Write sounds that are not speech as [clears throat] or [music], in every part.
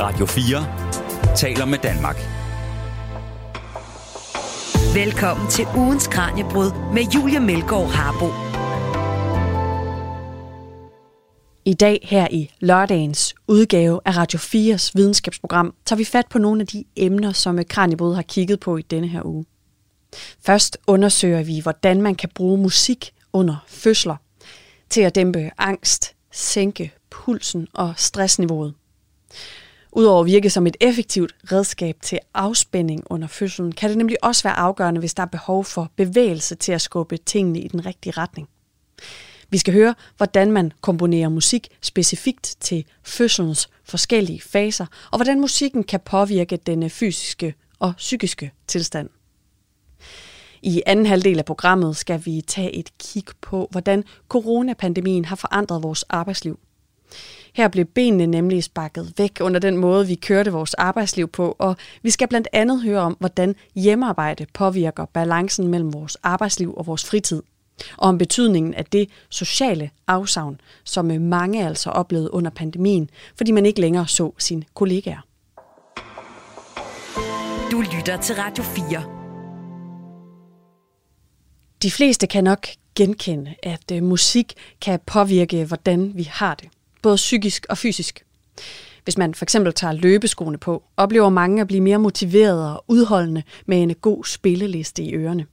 Radio 4 taler med Danmark. Velkommen til ugens Kranjebrud med Julia Melgaard Harbo. I dag her i lørdagens udgave af Radio 4's videnskabsprogram tager vi fat på nogle af de emner, som Kranjebrud har kigget på i denne her uge. Først undersøger vi, hvordan man kan bruge musik under fødsler til at dæmpe angst, sænke pulsen og stressniveauet. Udover at virke som et effektivt redskab til afspænding under fødslen, kan det nemlig også være afgørende, hvis der er behov for bevægelse til at skubbe tingene i den rigtige retning. Vi skal høre, hvordan man komponerer musik specifikt til fødselens forskellige faser, og hvordan musikken kan påvirke den fysiske og psykiske tilstand. I anden halvdel af programmet skal vi tage et kig på, hvordan coronapandemien har forandret vores arbejdsliv. Her blev benene nemlig sparket væk under den måde, vi kørte vores arbejdsliv på, og vi skal blandt andet høre om, hvordan hjemmearbejde påvirker balancen mellem vores arbejdsliv og vores fritid, og om betydningen af det sociale afsavn, som mange altså oplevede under pandemien, fordi man ikke længere så sine kollegaer. Du lytter til Radio 4. De fleste kan nok genkende, at øh, musik kan påvirke, hvordan vi har det både psykisk og fysisk. Hvis man for eksempel tager løbeskoene på, oplever mange at blive mere motiveret og udholdende med en god spilleliste i ørerne.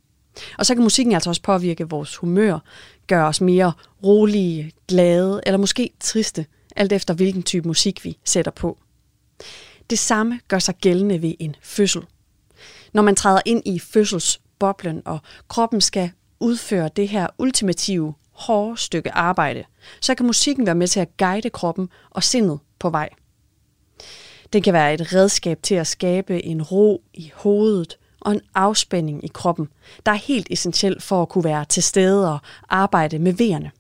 Og så kan musikken altså også påvirke vores humør, gøre os mere rolige, glade eller måske triste, alt efter hvilken type musik vi sætter på. Det samme gør sig gældende ved en fødsel. Når man træder ind i fødselsboblen, og kroppen skal udføre det her ultimative hårde stykke arbejde, så kan musikken være med til at guide kroppen og sindet på vej. Den kan være et redskab til at skabe en ro i hovedet og en afspænding i kroppen, der er helt essentiel for at kunne være til stede og arbejde med vejerne.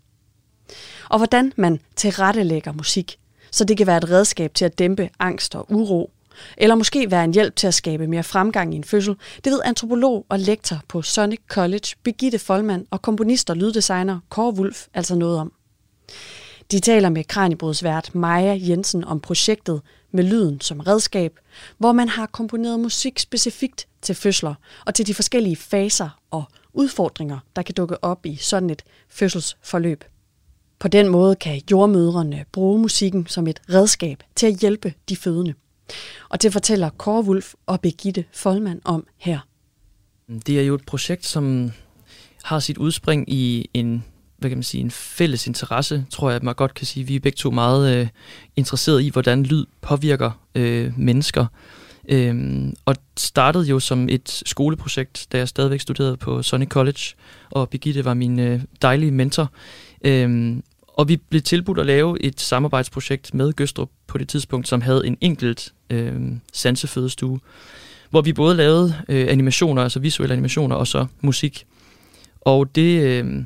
Og hvordan man tilrettelægger musik, så det kan være et redskab til at dæmpe angst og uro, eller måske være en hjælp til at skabe mere fremgang i en fødsel, det ved antropolog og lektor på Sonic College, Birgitte Folman og komponist og lyddesigner Kåre Wulf altså noget om. De taler med Kranibrodsvært Maja Jensen om projektet med lyden som redskab, hvor man har komponeret musik specifikt til fødsler og til de forskellige faser og udfordringer, der kan dukke op i sådan et fødselsforløb. På den måde kan jordmødrene bruge musikken som et redskab til at hjælpe de fødende. Og det fortæller Kåre Wulf og Begitte Folman om her. Mm, det er jo et projekt, som har sit udspring i en hvad kan man sige, en fælles interesse, tror jeg, at man godt kan sige. Vi er begge to meget øh, interesserede i, hvordan lyd påvirker øh, mennesker. Øhm, og startede jo som et skoleprojekt, da jeg stadigvæk studerede på Sonic College, og Birgitte var min øh, dejlige mentor. Øhm, og vi blev tilbudt at lave et samarbejdsprojekt med Gøstrup på det tidspunkt, som havde en enkelt øh, sansefødestue, hvor vi både lavede øh, animationer, altså visuelle animationer, og så musik. Og det, øh,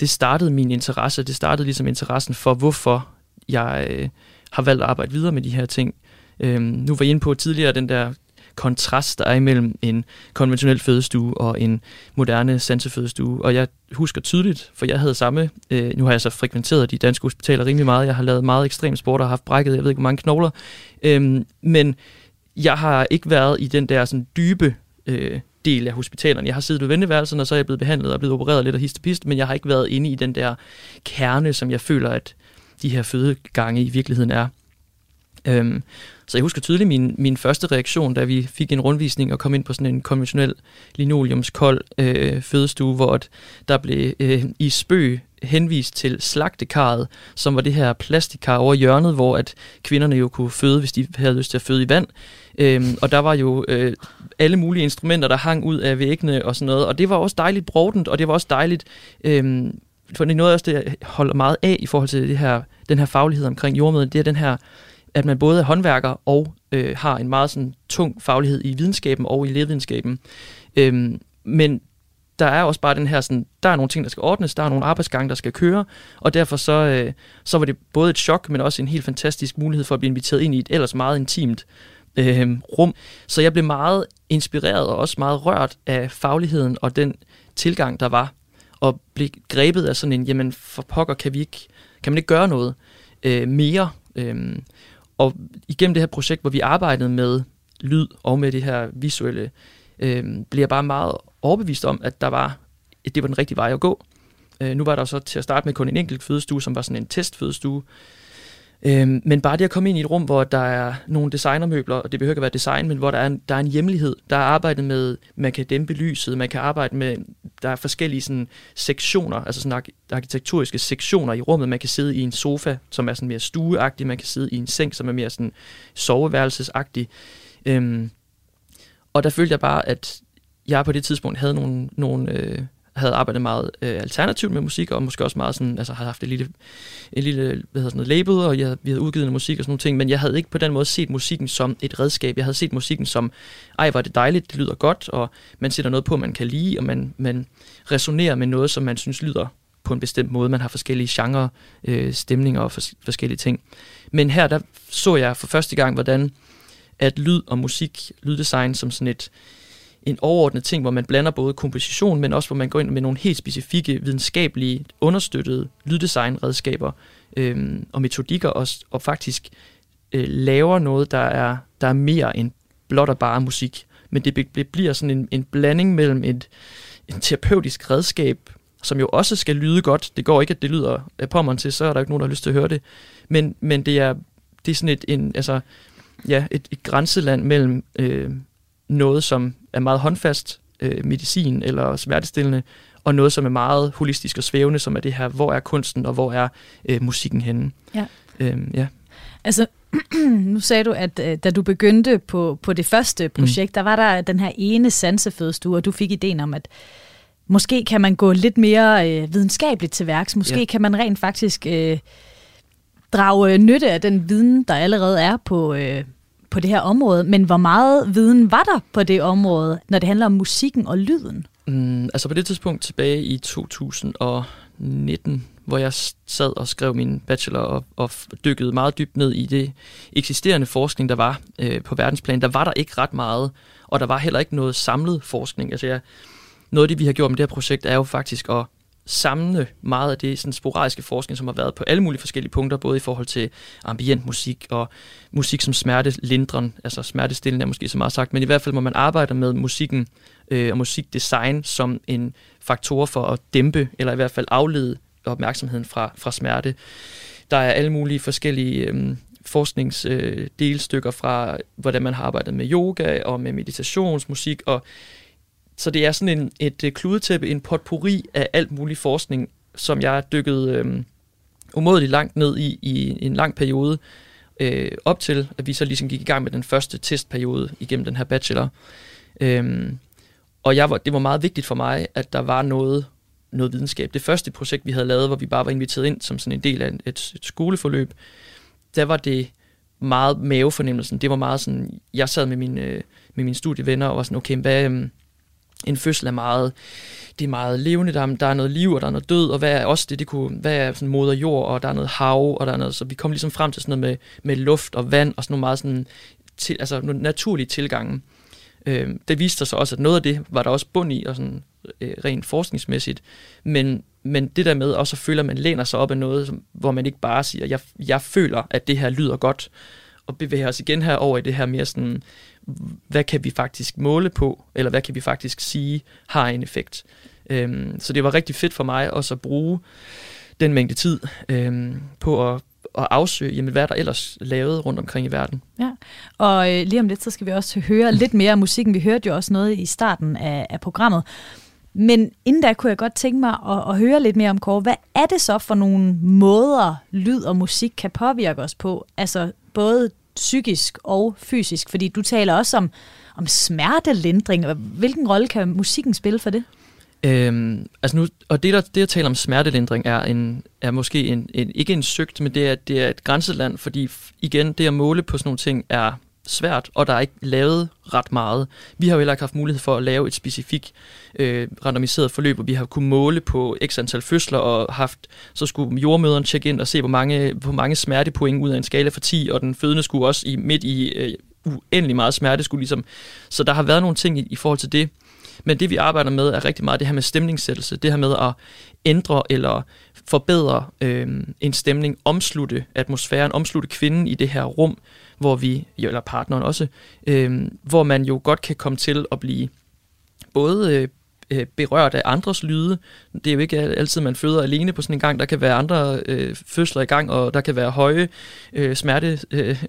det startede min interesse, det startede ligesom interessen for, hvorfor jeg øh, har valgt at arbejde videre med de her ting. Øh, nu var jeg inde på tidligere den der kontrast, der er imellem en konventionel fødestue og en moderne sansefødestue. Og jeg husker tydeligt, for jeg havde samme, øh, nu har jeg så frekventeret de danske hospitaler rimelig meget, jeg har lavet meget ekstrem sport og har haft brækket, jeg ved ikke hvor mange knogler, øh, men jeg har ikke været i den der sådan dybe øh, del af hospitalerne. Jeg har siddet ved venteværelsen, og så er jeg blevet behandlet og blevet opereret lidt af histopist, men jeg har ikke været inde i den der kerne, som jeg føler, at de her fødegange i virkeligheden er. Øhm, så jeg husker tydeligt min, min første reaktion, da vi fik en rundvisning og kom ind på sådan en konventionel linoleumskold øh, fødestue, hvor der blev øh, i spøg henvist til slagtekarret, som var det her plastikkar over hjørnet, hvor at kvinderne jo kunne føde, hvis de havde lyst til at føde i vand. Øhm, og der var jo øh, alle mulige instrumenter, der hang ud af væggene og sådan noget. Og det var også dejligt brodent, og det var også dejligt... Øh, for det er noget også, det jeg holder meget af i forhold til det her, den her faglighed omkring jordmøden, det er den her at man både er håndværker og øh, har en meget sådan, tung faglighed i videnskaben og i lægevidenskaben. Øhm, men der er også bare den her, sådan, der er nogle ting, der skal ordnes, der er nogle arbejdsgange, der skal køre, og derfor så, øh, så var det både et chok, men også en helt fantastisk mulighed for at blive inviteret ind i et ellers meget intimt øh, rum. Så jeg blev meget inspireret og også meget rørt af fagligheden og den tilgang, der var, og blev grebet af sådan en, jamen for pokker, kan vi ikke, kan man ikke gøre noget øh, mere? Øh, og igennem det her projekt, hvor vi arbejdede med lyd og med det her visuelle, øh, blev jeg bare meget overbevist om, at der var, at det var den rigtige vej at gå. Øh, nu var der så til at starte med kun en enkelt fødestue, som var sådan en testfødestue, Øhm, men bare det at komme ind i et rum, hvor der er nogle designermøbler, og det behøver ikke at være design, men hvor der er en, der er en hjemlighed. Der er arbejdet med, man kan dæmpe lyset, man kan arbejde med, der er forskellige sådan, sektioner, altså sådan arkitekturiske sektioner i rummet. Man kan sidde i en sofa, som er sådan mere stueagtig, man kan sidde i en seng, som er mere sådan soveværelsesagtig. Øhm, og der følte jeg bare, at jeg på det tidspunkt havde nogle, nogle øh, havde arbejdet meget øh, alternativt med musik, og måske også meget sådan, altså havde haft et lille, et lille hvad hedder sådan noget, label, og jeg, vi havde udgivet noget musik og sådan nogle ting, men jeg havde ikke på den måde set musikken som et redskab. Jeg havde set musikken som, ej, var det dejligt, det lyder godt, og man sætter noget på, man kan lide, og man, man resonerer med noget, som man synes lyder på en bestemt måde. Man har forskellige genre, øh, stemninger og fors- forskellige ting. Men her, der så jeg for første gang, hvordan at lyd og musik, lyddesign som sådan et, en overordnet ting, hvor man blander både komposition, men også hvor man går ind med nogle helt specifikke videnskabelige understøttede lyddesignredskaber øh, og metodikker, og, og faktisk øh, laver noget, der er, der er mere end blot og bare musik. Men det, det bliver sådan en, en blanding mellem et, et terapeutisk redskab, som jo også skal lyde godt. Det går ikke, at det lyder af pommeren til, så er der ikke nogen, der har lyst til at høre det. Men, men det, er, det er sådan et, en, altså, ja, et, et grænseland mellem øh, noget, som er meget håndfast, øh, medicin eller smertestillende, og noget, som er meget holistisk og svævende, som er det her, hvor er kunsten, og hvor er øh, musikken henne. Ja. Øhm, ja. Altså, [clears throat] nu sagde du, at øh, da du begyndte på, på det første projekt, mm. der var der den her ene sansefødestue, og du fik ideen om, at måske kan man gå lidt mere øh, videnskabeligt til værks. Måske ja. kan man rent faktisk øh, drage nytte af den viden, der allerede er på, øh, på det her område, men hvor meget viden var der på det område, når det handler om musikken og lyden? Mm, altså på det tidspunkt tilbage i 2019, hvor jeg sad og skrev min bachelor og, og dykkede meget dybt ned i det eksisterende forskning, der var øh, på verdensplan, der var der ikke ret meget, og der var heller ikke noget samlet forskning. Altså jeg, noget af det, vi har gjort med det her projekt, er jo faktisk at samle meget af det sådan sporadiske forskning, som har været på alle mulige forskellige punkter, både i forhold til ambient musik og musik som smertelindren, altså smertestillende er måske så meget sagt, men i hvert fald må man arbejde med musikken øh, og musikdesign som en faktor for at dæmpe, eller i hvert fald aflede opmærksomheden fra, fra smerte. Der er alle mulige forskellige øh, forskningsdelstykker øh, fra, hvordan man har arbejdet med yoga og med meditationsmusik, og så det er sådan en, et øh, kludetæppe, en potpourri af alt mulig forskning, som jeg dykket øh, umådeligt langt ned i, i en lang periode, øh, op til, at vi så ligesom gik i gang med den første testperiode igennem den her bachelor. Øh, og jeg var, det var meget vigtigt for mig, at der var noget, noget videnskab. Det første projekt, vi havde lavet, hvor vi bare var inviteret ind som sådan en del af et, et skoleforløb, der var det meget mavefornemmelsen. Det var meget sådan, jeg sad med mine, øh, med mine studievenner og var sådan, okay, hvad, øhm, en fødsel er meget, det er meget levende, der er, der er noget liv, og der er noget død, og hvad er også det, det kunne, hvad er sådan moder jord, og der er noget hav, og der er noget, så vi kom ligesom frem til sådan noget med, med luft og vand, og sådan nogle meget sådan, til, altså nogle naturlige tilgange. Øh, det viste sig også, at noget af det var der også bund i, og sådan øh, rent forskningsmæssigt, men, men det der med også at føle, at man læner sig op af noget, som, hvor man ikke bare siger, jeg, jeg føler, at det her lyder godt, og bevæger os igen her over i det her mere sådan, hvad kan vi faktisk måle på, eller hvad kan vi faktisk sige har en effekt. Øhm, så det var rigtig fedt for mig også at bruge den mængde tid øhm, på at, at afsøge, jamen, hvad der ellers lavet rundt omkring i verden. Ja, og øh, lige om lidt, så skal vi også høre lidt mere af musikken. Vi hørte jo også noget i starten af, af programmet. Men inden da kunne jeg godt tænke mig at, at høre lidt mere om Kåre. Hvad er det så for nogle måder, lyd og musik kan påvirke os på? Altså både psykisk og fysisk? Fordi du taler også om, om smertelindring. Hvilken rolle kan musikken spille for det? Øhm, altså nu, og det, der, det at tale om smertelindring er, en, er måske en, en, ikke en søgt, men det er, det er et grænseland, fordi igen, det at måle på sådan nogle ting er svært, og der er ikke lavet ret meget. Vi har jo heller ikke haft mulighed for at lave et specifikt øh, randomiseret forløb, hvor vi har kunnet måle på x antal fødsler, og haft, så skulle jordmøderen tjekke ind og se, hvor mange, hvor mange smertepoint ud af en skala for 10, og den fødende skulle også i, midt i øh, uendelig meget smerte. Skulle ligesom, så der har været nogle ting i, i forhold til det. Men det vi arbejder med er rigtig meget det her med stemningssættelse, det her med at ændre eller forbedre øh, en stemning, omslutte atmosfæren, omslutte kvinden i det her rum, hvor vi, eller partneren også, øh, hvor man jo godt kan komme til at blive både øh, øh, berørt af andres lyde. Det er jo ikke altid, man føder alene på sådan en gang. Der kan være andre øh, fødsler i gang, og der kan være høje øh, smerte... Øh, [laughs]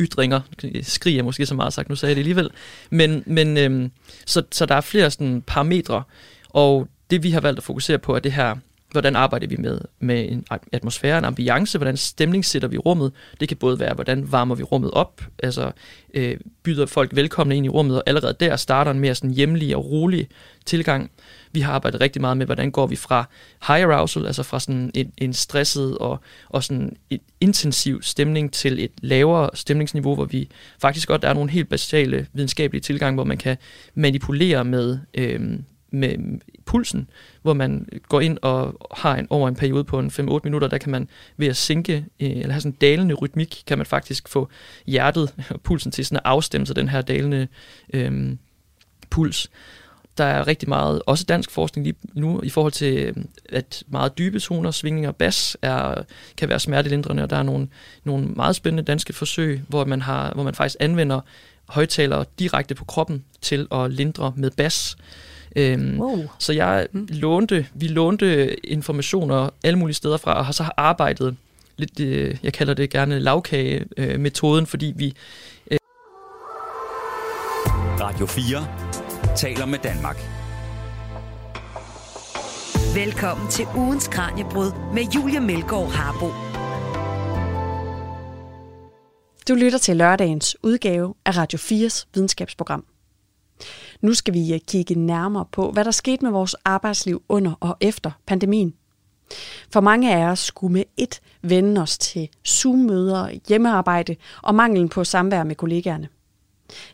ytringer, skrig er måske så meget sagt, nu sagde jeg det alligevel, men, men øhm, så, så der er flere sådan parametre, og det vi har valgt at fokusere på er det her hvordan arbejder vi med, med en atmosfære, en ambiance, hvordan stemning sætter vi rummet. Det kan både være, hvordan varmer vi rummet op, altså øh, byder folk velkomne ind i rummet, og allerede der starter en mere sådan hjemlig og rolig tilgang. Vi har arbejdet rigtig meget med, hvordan går vi fra high arousal, altså fra sådan en, en stresset og, og sådan et intensiv stemning til et lavere stemningsniveau, hvor vi faktisk godt, der er nogle helt basale videnskabelige tilgang, hvor man kan manipulere med, øh, med pulsen, hvor man går ind og har en, over en periode på en 5-8 minutter, der kan man ved at sænke, øh, eller have sådan en dalende rytmik, kan man faktisk få hjertet og pulsen til sådan at afstemme sig den her dalende øhm, puls. Der er rigtig meget, også dansk forskning lige nu, i forhold til, øh, at meget dybe toner, svingninger, bas, er, kan være smertelindrende, og der er nogle, nogle meget spændende danske forsøg, hvor man, har, hvor man faktisk anvender højtalere direkte på kroppen til at lindre med bas. Øhm, wow. Så jeg mm. lånte, vi lånte informationer alle mulige steder fra, og har så arbejdet lidt, øh, jeg kalder det gerne lavkage-metoden, øh, fordi vi... Øh Radio 4 taler med Danmark. Velkommen til ugens Kranjebrud med Julia Melgaard Harbo. Du lytter til lørdagens udgave af Radio 4's videnskabsprogram. Nu skal vi øh, kigge nærmere på, hvad der skete med vores arbejdsliv under og efter pandemien. For mange af os skulle med et vende os til Zoom-møder, hjemmearbejde og manglen på samvær med kollegaerne.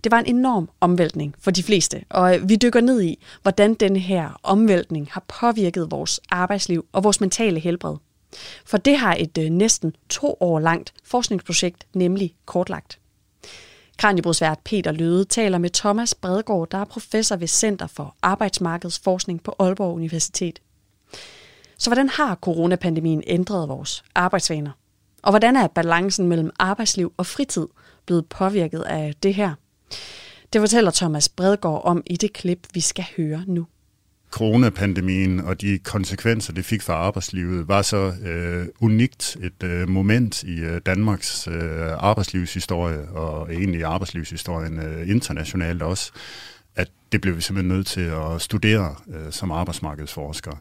Det var en enorm omvæltning for de fleste, og øh, vi dykker ned i, hvordan denne her omvæltning har påvirket vores arbejdsliv og vores mentale helbred. For det har et øh, næsten to år langt forskningsprojekt nemlig kortlagt. Kranjebrudsvært Peter Løde taler med Thomas Bredgaard, der er professor ved Center for Arbejdsmarkedsforskning på Aalborg Universitet. Så hvordan har coronapandemien ændret vores arbejdsvaner? Og hvordan er balancen mellem arbejdsliv og fritid blevet påvirket af det her? Det fortæller Thomas Bredgaard om i det klip, vi skal høre nu coronapandemien og de konsekvenser, det fik for arbejdslivet, var så øh, unikt et øh, moment i øh, Danmarks øh, arbejdslivshistorie, og egentlig arbejdslivshistorien øh, internationalt også, at det blev vi simpelthen nødt til at studere øh, som arbejdsmarkedsforskere.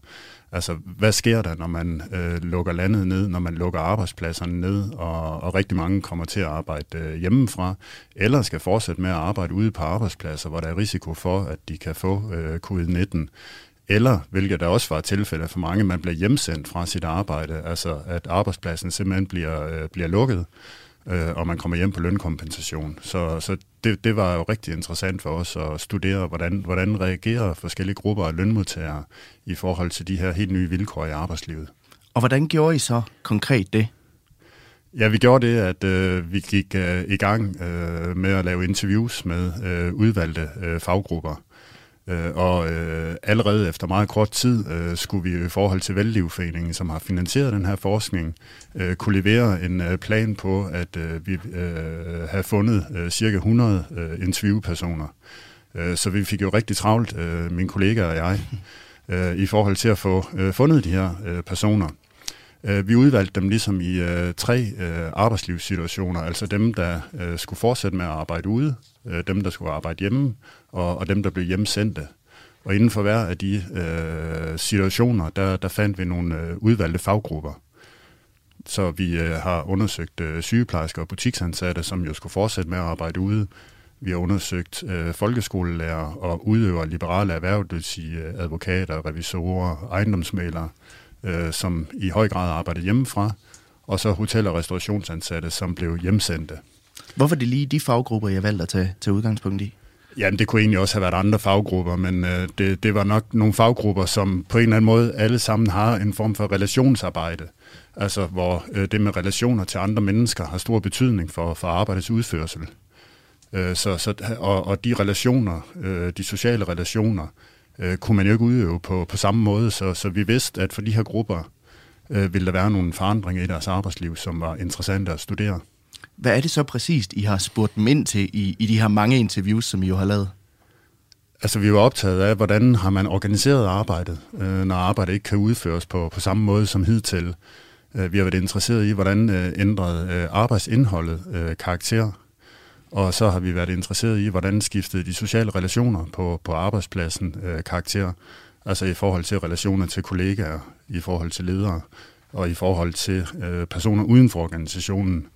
Altså, hvad sker der, når man øh, lukker landet ned, når man lukker arbejdspladserne ned, og, og rigtig mange kommer til at arbejde øh, hjemmefra, eller skal fortsætte med at arbejde ude på arbejdspladser, hvor der er risiko for, at de kan få øh, covid-19. Eller, hvilket der også var tilfælde for mange, man bliver hjemsendt fra sit arbejde, altså at arbejdspladsen simpelthen bliver, øh, bliver lukket øh, og man kommer hjem på lønkompensation. Så, så det, det var jo rigtig interessant for os at studere, hvordan, hvordan reagerer forskellige grupper af lønmodtagere i forhold til de her helt nye vilkår i arbejdslivet. Og hvordan gjorde I så konkret det? Ja, vi gjorde det, at øh, vi gik øh, i gang øh, med at lave interviews med øh, udvalgte øh, faggrupper. Øh, og øh, allerede efter meget kort tid øh, skulle vi i forhold til Vældlivforeningen, som har finansieret den her forskning, øh, kunne levere en øh, plan på, at øh, vi øh, havde fundet øh, cirka 100 øh, interviewpersoner. Øh, så vi fik jo rigtig travlt, øh, min kollega og jeg, øh, i forhold til at få øh, fundet de her øh, personer. Øh, vi udvalgte dem ligesom i øh, tre øh, arbejdslivssituationer, altså dem, der øh, skulle fortsætte med at arbejde ude, øh, dem, der skulle arbejde hjemme, og, og dem, der blev hjemsendte. Og inden for hver af de øh, situationer, der, der fandt vi nogle øh, udvalgte faggrupper. Så vi øh, har undersøgt øh, sygeplejersker og butiksansatte, som jo skulle fortsætte med at arbejde ude. Vi har undersøgt øh, folkeskolelærer og udøvere liberale erhverv, det vil sige øh, advokater, revisorer, ejendomsmalere, øh, som i høj grad arbejdede hjemmefra, og så hotel- og restaurationsansatte, som blev hjemsendte. Hvorfor er det lige de faggrupper, jeg valgte at tage, tage udgangspunkt i? Ja, det kunne egentlig også have været andre faggrupper, men øh, det, det var nok nogle faggrupper, som på en eller anden måde alle sammen har en form for relationsarbejde. Altså hvor øh, det med relationer til andre mennesker har stor betydning for, for arbejdets udførsel. Øh, så, så, og, og de relationer, øh, de sociale relationer, øh, kunne man jo ikke udøve på, på samme måde, så, så vi vidste, at for de her grupper, øh, ville der være nogle forandringer i deres arbejdsliv, som var interessante at studere. Hvad er det så præcist, I har spurgt dem ind til i, i de her mange interviews, som I jo har lavet? Altså, vi var optaget af, hvordan har man organiseret arbejdet, øh, når arbejdet ikke kan udføres på, på samme måde som hidtil. Øh, vi har været interesseret i, hvordan øh, ændrede øh, arbejdsindholdet øh, karakter. Og så har vi været interesseret i, hvordan skiftede de sociale relationer på, på arbejdspladsen øh, karakter. Altså i forhold til relationer til kollegaer, i forhold til ledere, og i forhold til øh, personer uden for organisationen.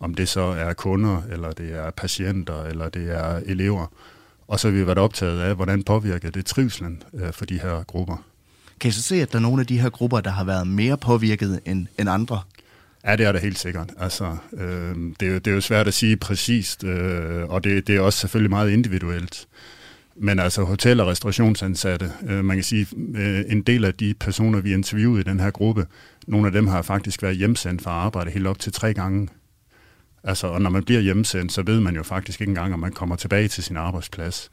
Om det så er kunder, eller det er patienter, eller det er elever. Og så har vi været optaget af, hvordan påvirker det trivselen øh, for de her grupper. Kan I så se, at der er nogle af de her grupper, der har været mere påvirket end, end andre? Ja, det er det helt sikkert. Altså, øh, det, er jo, det er jo svært at sige præcist, øh, og det, det er også selvfølgelig meget individuelt. Men altså hotel- og restaurationsansatte, øh, man kan sige, øh, en del af de personer, vi interviewede i den her gruppe, nogle af dem har faktisk været hjemsendt fra arbejde helt op til tre gange. Altså, og når man bliver hjemsendt, så ved man jo faktisk ikke engang, om man kommer tilbage til sin arbejdsplads,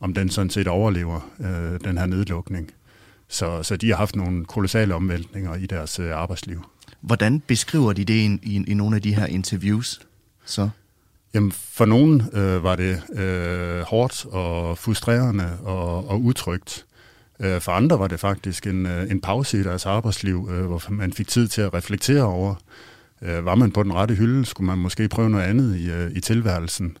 om den sådan set overlever øh, den her nedlukning. Så, så de har haft nogle kolossale omvæltninger i deres øh, arbejdsliv. Hvordan beskriver de det i, i, i nogle af de her interviews? Så? Jamen, for nogen øh, var det øh, hårdt og frustrerende og, og utrygt. Øh, for andre var det faktisk en, øh, en pause i deres arbejdsliv, øh, hvor man fik tid til at reflektere over, øh, Øh, var man på den rette hylde, skulle man måske prøve noget andet i, øh, i tilværelsen.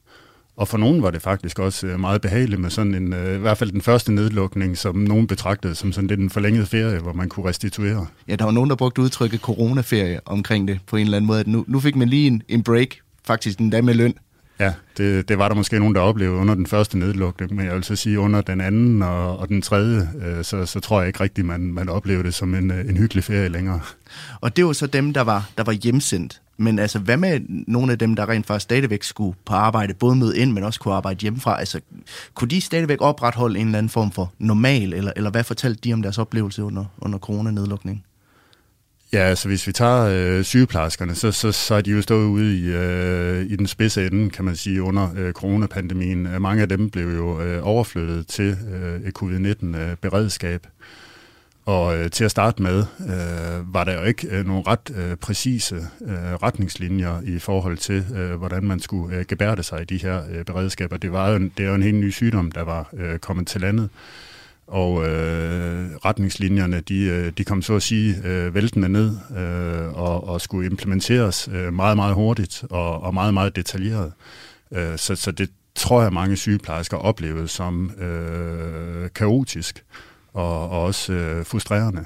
Og for nogen var det faktisk også øh, meget behageligt med sådan en, øh, i hvert fald den første nedlukning, som nogen betragtede som sådan lidt en forlænget ferie, hvor man kunne restituere. Ja, der var nogen, der brugte udtrykket coronaferie omkring det på en eller anden måde. Nu, nu fik man lige en, en break, faktisk en dag med løn. Ja, det, det var der måske nogen, der oplevede under den første nedlukning, men jeg vil så sige, under den anden og, og den tredje, øh, så, så tror jeg ikke rigtigt, man, man oplevede det som en, øh, en hyggelig ferie længere. Og det var så dem, der var, der var hjemsendt. Men altså, hvad med nogle af dem, der rent faktisk stadigvæk skulle på arbejde, både med ind, men også kunne arbejde hjemmefra? Altså, kunne de stadigvæk opretholde en eller anden form for normal, eller, eller hvad fortalte de om deres oplevelse under, under coronanedlukningen? Ja, altså hvis vi tager øh, sygeplejerskerne, så, så, så er de jo stået ude i, øh, i den spidse ende, kan man sige, under øh, coronapandemien. Øh, mange af dem blev jo øh, overflyttet til øh, et covid-19-beredskab. Øh, Og øh, til at starte med øh, var der jo ikke øh, nogle ret øh, præcise øh, retningslinjer i forhold til, øh, hvordan man skulle øh, gebærde sig i de her øh, beredskaber. Det, var jo en, det er jo en helt ny sygdom, der var øh, kommet til landet og øh, retningslinjerne, de, øh, de kom så at sige øh, væltende ned øh, og, og skulle implementeres øh, meget, meget hurtigt og, og meget, meget detaljeret. Øh, så, så det tror jeg, mange sygeplejersker oplevede som øh, kaotisk og, og også øh, frustrerende.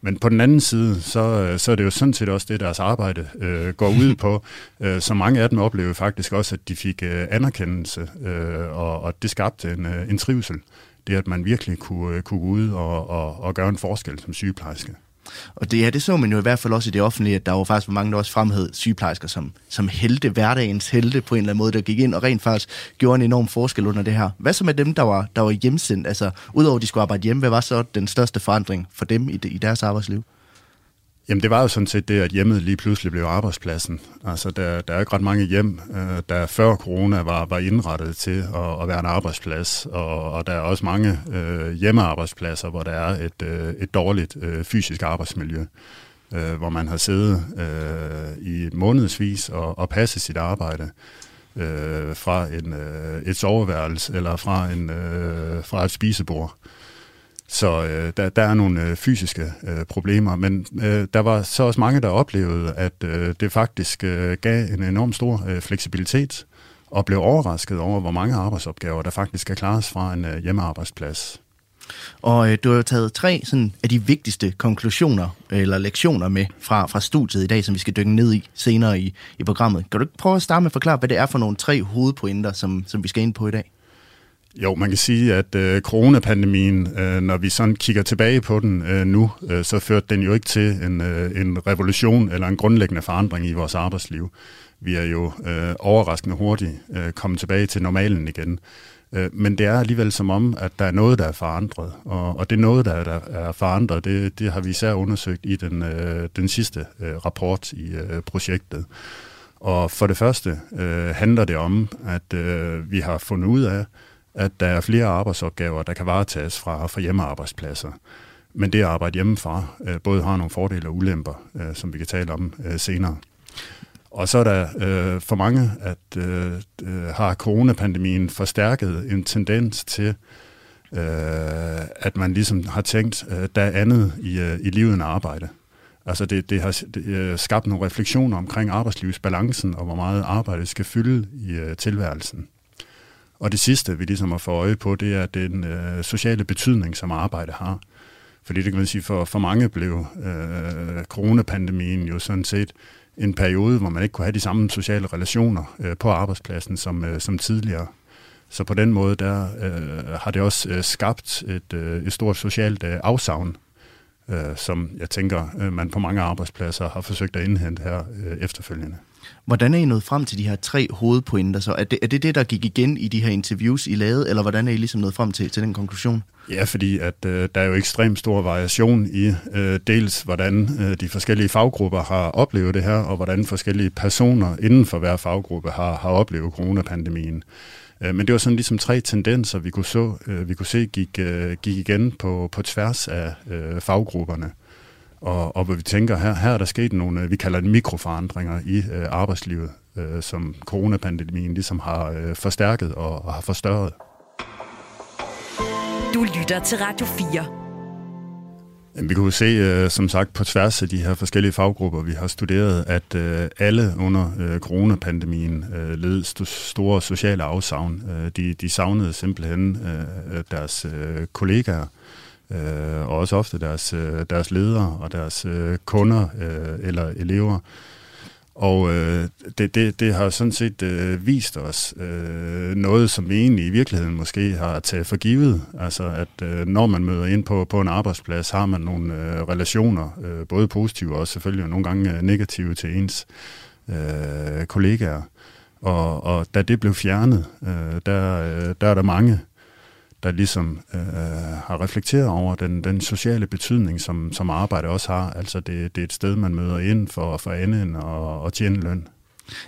Men på den anden side, så, så er det jo sådan set også det, deres arbejde øh, går ud på. [laughs] Øh, så mange af dem oplevede faktisk også, at de fik øh, anerkendelse, øh, og, og det skabte en, øh, en trivsel det at man virkelig kunne, øh, kunne gå ud og, og, og gøre en forskel som sygeplejerske. Og det, ja, det så man jo i hvert fald også i det offentlige, at der var faktisk mange, der også fremhed sygeplejersker som, som helte, hverdagens helte på en eller anden måde, der gik ind og rent faktisk gjorde en enorm forskel under det her. Hvad så med dem, der var, der var hjemsendt? Altså, udover at de skulle arbejde hjemme, hvad var så den største forandring for dem i, i deres arbejdsliv? Jamen det var jo sådan set det, at hjemmet lige pludselig blev arbejdspladsen. Altså der, der er ikke ret mange hjem, øh, der før corona var, var indrettet til at, at være en arbejdsplads, og, og der er også mange øh, hjemmearbejdspladser, hvor der er et, øh, et dårligt øh, fysisk arbejdsmiljø, øh, hvor man har siddet øh, i månedsvis og, og passet sit arbejde øh, fra en, øh, et soveværelse eller fra, en, øh, fra et spisebord. Så øh, der, der er nogle øh, fysiske øh, problemer, men øh, der var så også mange, der oplevede, at øh, det faktisk øh, gav en enorm stor øh, fleksibilitet, og blev overrasket over, hvor mange arbejdsopgaver, der faktisk kan klares fra en øh, hjemmearbejdsplads. Og øh, du har jo taget tre sådan, af de vigtigste konklusioner eller lektioner med fra, fra studiet i dag, som vi skal dykke ned i senere i, i programmet. Kan du ikke prøve at starte med at forklare, hvad det er for nogle tre hovedpointer, som, som vi skal ind på i dag? Jo, man kan sige, at øh, coronapandemien, øh, når vi sådan kigger tilbage på den øh, nu, øh, så førte den jo ikke til en, øh, en revolution eller en grundlæggende forandring i vores arbejdsliv. Vi er jo øh, overraskende hurtigt øh, kommet tilbage til normalen igen. Øh, men det er alligevel som om, at der er noget, der er forandret. Og, og det noget, der er, der er forandret, det, det har vi især undersøgt i den, øh, den sidste øh, rapport i øh, projektet. Og for det første øh, handler det om, at øh, vi har fundet ud af, at der er flere arbejdsopgaver, der kan varetages fra, fra hjemmearbejdspladser. Men det at arbejde hjemmefra øh, både har nogle fordele og ulemper, øh, som vi kan tale om øh, senere. Og så er der øh, for mange, at øh, øh har coronapandemien forstærket en tendens til, øh, at man ligesom har tænkt, øh, der er andet i, øh, i livet end arbejde. Altså det, det har det, øh, skabt nogle refleksioner omkring arbejdslivsbalancen og hvor meget arbejde skal fylde i øh, tilværelsen. Og det sidste, vi ligesom har fået øje på, det er den øh, sociale betydning, som arbejde har. Fordi det kan man sige, for, for mange blev øh, coronapandemien jo sådan set en periode, hvor man ikke kunne have de samme sociale relationer øh, på arbejdspladsen som, øh, som tidligere. Så på den måde, der øh, har det også øh, skabt et, øh, et stort socialt øh, afsavn, øh, som jeg tænker, øh, man på mange arbejdspladser har forsøgt at indhente her øh, efterfølgende. Hvordan er I nået frem til de her tre hovedpointer? Så er det, er det det, der gik igen i de her interviews, I lavede, eller hvordan er I ligesom nået frem til, til den konklusion? Ja, fordi at øh, der er jo ekstremt stor variation i øh, dels, hvordan øh, de forskellige faggrupper har oplevet det her, og hvordan forskellige personer inden for hver faggruppe har, har oplevet coronapandemien. Øh, men det var sådan ligesom tre tendenser, vi kunne, så, øh, vi kunne se gik, øh, gik igen på, på tværs af øh, faggrupperne. Og, og hvor vi tænker, her, her er der sket nogle, øh, vi kalder det mikroforandringer i øh, arbejdslivet, øh, som coronapandemien ligesom har øh, forstærket og, og har forstørret. Du lytter til Radio 4. Jamen, vi kunne se, som sagt, på tværs af de her forskellige faggrupper, vi har studeret, at alle under coronapandemien led store sociale afsavn. De, de savnede simpelthen deres kollegaer, øh, og også ofte deres, øh, deres ledere og deres øh, kunder øh, eller elever. Og øh, det, det, det har sådan set øh, vist os øh, noget, som vi egentlig i virkeligheden måske har taget for givet. Altså at øh, når man møder ind på, på en arbejdsplads, har man nogle øh, relationer, øh, både positive og selvfølgelig nogle gange øh, negative til ens øh, kollegaer. Og, og da det blev fjernet, øh, der, øh, der er der mange, der ligesom øh, har reflekteret over den, den sociale betydning, som, som arbejde også har. Altså det, det er et sted, man møder ind for, for anden og, og tjene løn.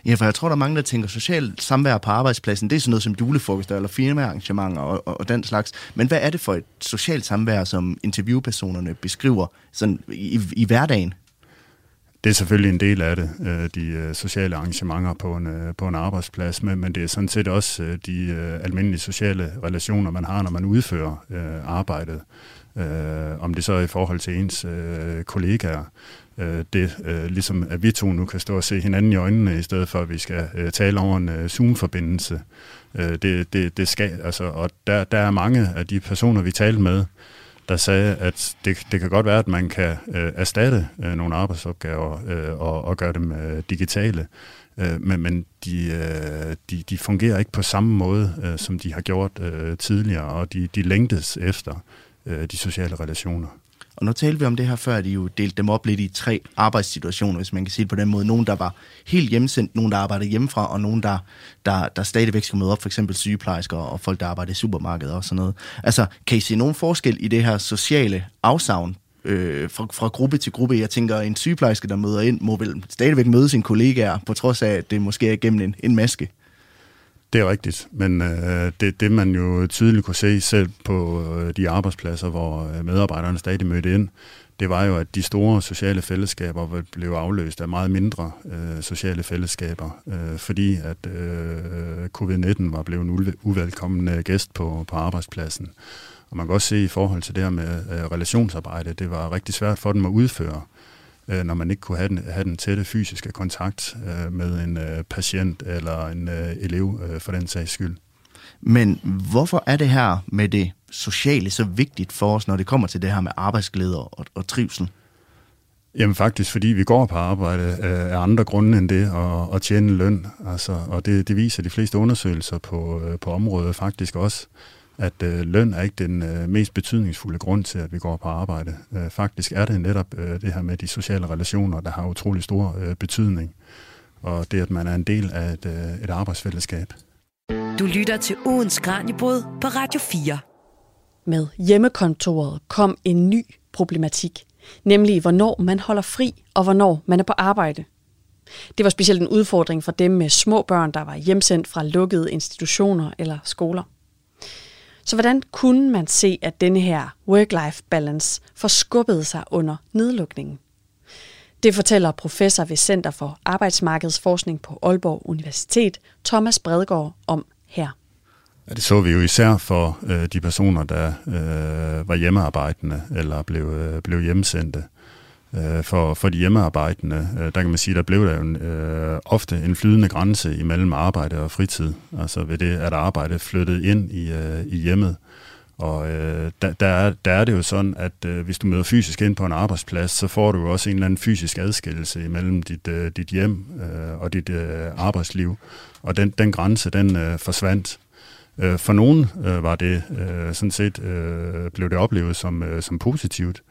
Ja, for jeg tror, der er mange, der tænker, socialt samvær på arbejdspladsen, det er sådan noget som julefrokoster eller firmaarrangementer og, og, og den slags. Men hvad er det for et socialt samvær, som interviewpersonerne beskriver sådan i, i hverdagen? Det er selvfølgelig en del af det, øh, de øh, sociale arrangementer på en, øh, på en arbejdsplads, men, men det er sådan set også de almindelige sociale relationer, man har, når man udfører arbejdet. Om det så er i forhold til ens kollegaer, det ligesom at vi to nu kan stå og se hinanden i øjnene, i stedet for at vi skal tale over en Zoom-forbindelse. Det, det, det skal, altså, og der, der er mange af de personer, vi talte med, der sagde, at det, det kan godt være, at man kan øh, erstatte øh, nogle arbejdsopgaver øh, og, og gøre dem øh, digitale, øh, men, men de, øh, de, de fungerer ikke på samme måde, øh, som de har gjort øh, tidligere, og de, de længtes efter øh, de sociale relationer. Og nu talte vi om det her før, at I jo delte dem op lidt i tre arbejdssituationer, hvis man kan sige det på den måde. Nogen, der var helt hjemsendt, nogen, der arbejdede hjemmefra, og nogen, der, der, der stadigvæk skulle møde op, for eksempel sygeplejersker og folk, der arbejder i supermarkedet og sådan noget. Altså, kan I se nogen forskel i det her sociale afsavn øh, fra, fra gruppe til gruppe? Jeg tænker, en sygeplejerske, der møder ind, må vel stadigvæk møde sine kollegaer, på trods af, at det måske er gennem en, en maske. Det er rigtigt, men øh, det, det man jo tydeligt kunne se selv på øh, de arbejdspladser, hvor øh, medarbejderne stadig mødte ind, det var jo, at de store sociale fællesskaber blev afløst af meget mindre øh, sociale fællesskaber, øh, fordi at øh, covid-19 var blevet en uvelkommen øh, gæst på, på arbejdspladsen. Og man kan også se i forhold til det her med øh, relationsarbejde, det var rigtig svært for dem at udføre øh, når man ikke kunne have den, have den tætte fysiske kontakt øh, med en øh, patient eller en øh, elev øh, for den sags skyld. Men hvorfor er det her med det sociale så vigtigt for os, når det kommer til det her med arbejdsglæde og, og trivsel? Jamen faktisk, fordi vi går på arbejde øh, af andre grunde end det at, at tjene løn. Altså, og det, det viser de fleste undersøgelser på, øh, på området faktisk også at øh, løn er ikke den øh, mest betydningsfulde grund til, at vi går på arbejde. Øh, faktisk er det netop øh, det her med de sociale relationer, der har utrolig stor øh, betydning. Og det, at man er en del af et, øh, et arbejdsfællesskab. Du lytter til ugens Kranjebrud på Radio 4. Med hjemmekontoret kom en ny problematik, nemlig hvornår man holder fri og hvornår man er på arbejde. Det var specielt en udfordring for dem med små børn, der var hjemsendt fra lukkede institutioner eller skoler. Så hvordan kunne man se, at denne her work-life balance forskubbede sig under nedlukningen? Det fortæller professor ved Center for Arbejdsmarkedsforskning på Aalborg Universitet, Thomas Bredgaard, om her. Ja, det så vi jo især for øh, de personer, der øh, var hjemmearbejdende eller blev, øh, blev hjemmesendte. Øh, for, for de hjemmearbejdende, øh, der kan man sige, der blev der jo en, øh, ofte en flydende grænse imellem arbejde og fritid. Altså ved det, at arbejde flyttede ind i, øh, i hjemmet. Og øh, der, der, er, der er det jo sådan, at øh, hvis du møder fysisk ind på en arbejdsplads, så får du jo også en eller anden fysisk adskillelse imellem dit, øh, dit hjem øh, og dit øh, arbejdsliv. Og den, den grænse, den øh, forsvandt. Øh, for nogen øh, var det øh, sådan set, øh, blev det oplevet som, øh, som positivt,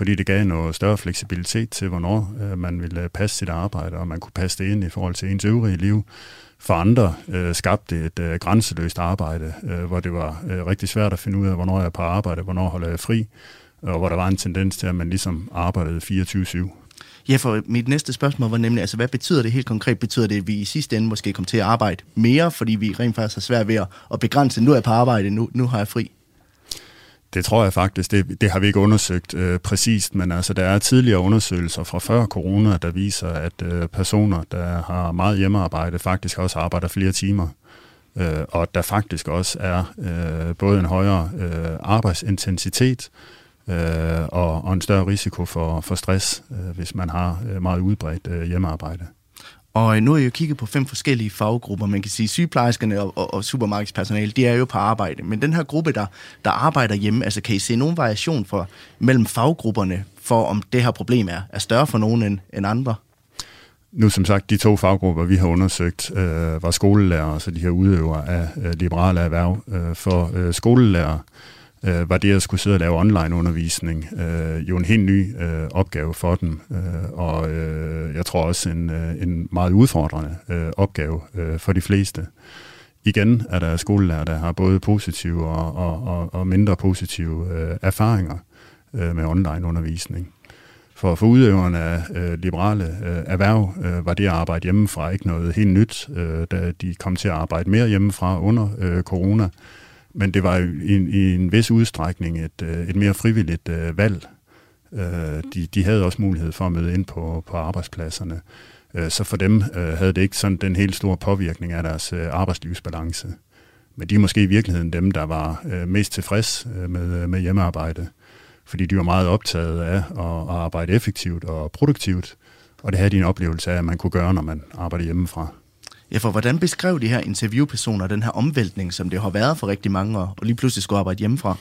fordi det gav noget større fleksibilitet til, hvornår øh, man ville passe sit arbejde, og man kunne passe det ind i forhold til ens øvrige liv. For andre øh, skabte et øh, grænseløst arbejde, øh, hvor det var øh, rigtig svært at finde ud af, hvornår jeg er på arbejde, hvornår holder jeg fri, og hvor der var en tendens til, at man ligesom arbejdede 24-7. Ja, for mit næste spørgsmål var nemlig, altså hvad betyder det helt konkret? Betyder det, at vi i sidste ende måske kommer til at arbejde mere, fordi vi rent faktisk har svært ved at, at begrænse, nu er jeg på arbejde, nu, nu har jeg fri? Det tror jeg faktisk, det, det har vi ikke undersøgt øh, præcist, men altså der er tidligere undersøgelser fra før corona, der viser, at øh, personer, der har meget hjemmearbejde, faktisk også arbejder flere timer. Øh, og der faktisk også er øh, både en højere øh, arbejdsintensitet øh, og, og en større risiko for, for stress, øh, hvis man har øh, meget udbredt øh, hjemmearbejde. Og øh, nu har jeg jo kigget på fem forskellige faggrupper. Man kan sige, sygeplejerskerne og, og, og supermarkedspersonale, de er jo på arbejde. Men den her gruppe, der, der arbejder hjemme, altså kan I se nogen variation for, mellem faggrupperne, for om det her problem er, er større for nogen end, end andre? Nu som sagt, de to faggrupper, vi har undersøgt, øh, var skolelærer, så de her udøvere af øh, liberale erhverv. Øh, for øh, skolelærer øh, Øh, var det at skulle sidde og lave online-undervisning øh, jo en helt ny øh, opgave for dem, øh, og øh, jeg tror også en, øh, en meget udfordrende øh, opgave øh, for de fleste. Igen er der skolelærer, der har både positive og, og, og, og mindre positive øh, erfaringer øh, med online-undervisning. For, for udøverne af øh, liberale øh, erhverv øh, var det at arbejde hjemmefra ikke noget helt nyt, øh, da de kom til at arbejde mere hjemmefra under øh, corona. Men det var jo i, i en vis udstrækning et, øh, et mere frivilligt øh, valg. Øh, de, de havde også mulighed for at møde ind på, på arbejdspladserne. Øh, så for dem øh, havde det ikke sådan den helt store påvirkning af deres øh, arbejdslivsbalance. Men de er måske i virkeligheden dem, der var øh, mest tilfreds øh, med, øh, med hjemmearbejde. Fordi de var meget optaget af at, at arbejde effektivt og produktivt. Og det havde de en oplevelse af, at man kunne gøre, når man arbejder hjemmefra. Ja, for hvordan beskrev de her interviewpersoner den her omvæltning, som det har været for rigtig mange år, og lige pludselig skulle arbejde hjemmefra?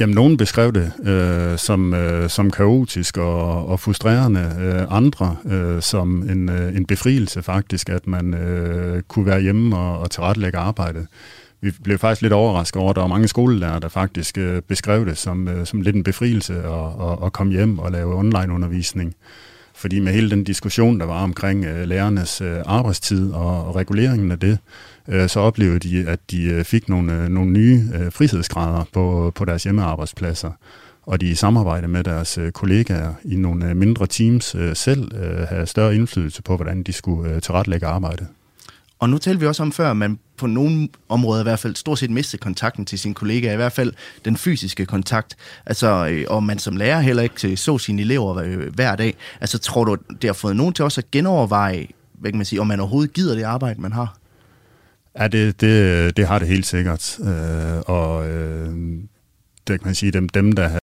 Jamen, nogen beskrev det øh, som, øh, som kaotisk og, og frustrerende. Øh, andre øh, som en, øh, en befrielse faktisk, at man øh, kunne være hjemme og, og tilrettelægge arbejdet. Vi blev faktisk lidt overrasket over, at der var mange skolelærer, der faktisk øh, beskrev det som, øh, som lidt en befrielse at, at, at komme hjem og lave online-undervisning. Fordi med hele den diskussion, der var omkring øh, lærernes øh, arbejdstid og, og reguleringen af det, øh, så oplevede de, at de øh, fik nogle, øh, nogle nye øh, frihedsgrader på, på deres hjemmearbejdspladser. Og de i samarbejde med deres øh, kollegaer i nogle øh, mindre teams øh, selv øh, havde større indflydelse på, hvordan de skulle øh, tilrettelægge arbejdet. Og nu talte vi også om før, at man på nogle områder i hvert fald stort set miste kontakten til sine kollegaer, i hvert fald den fysiske kontakt. Altså, øh, og man som lærer heller ikke så sine elever øh, hver dag. Altså, tror du, det har fået nogen til også at genoverveje, hvad kan man sige, om man overhovedet gider det arbejde, man har? Ja, det, det, det har det helt sikkert. Øh, og øh, det kan man sige, dem, dem der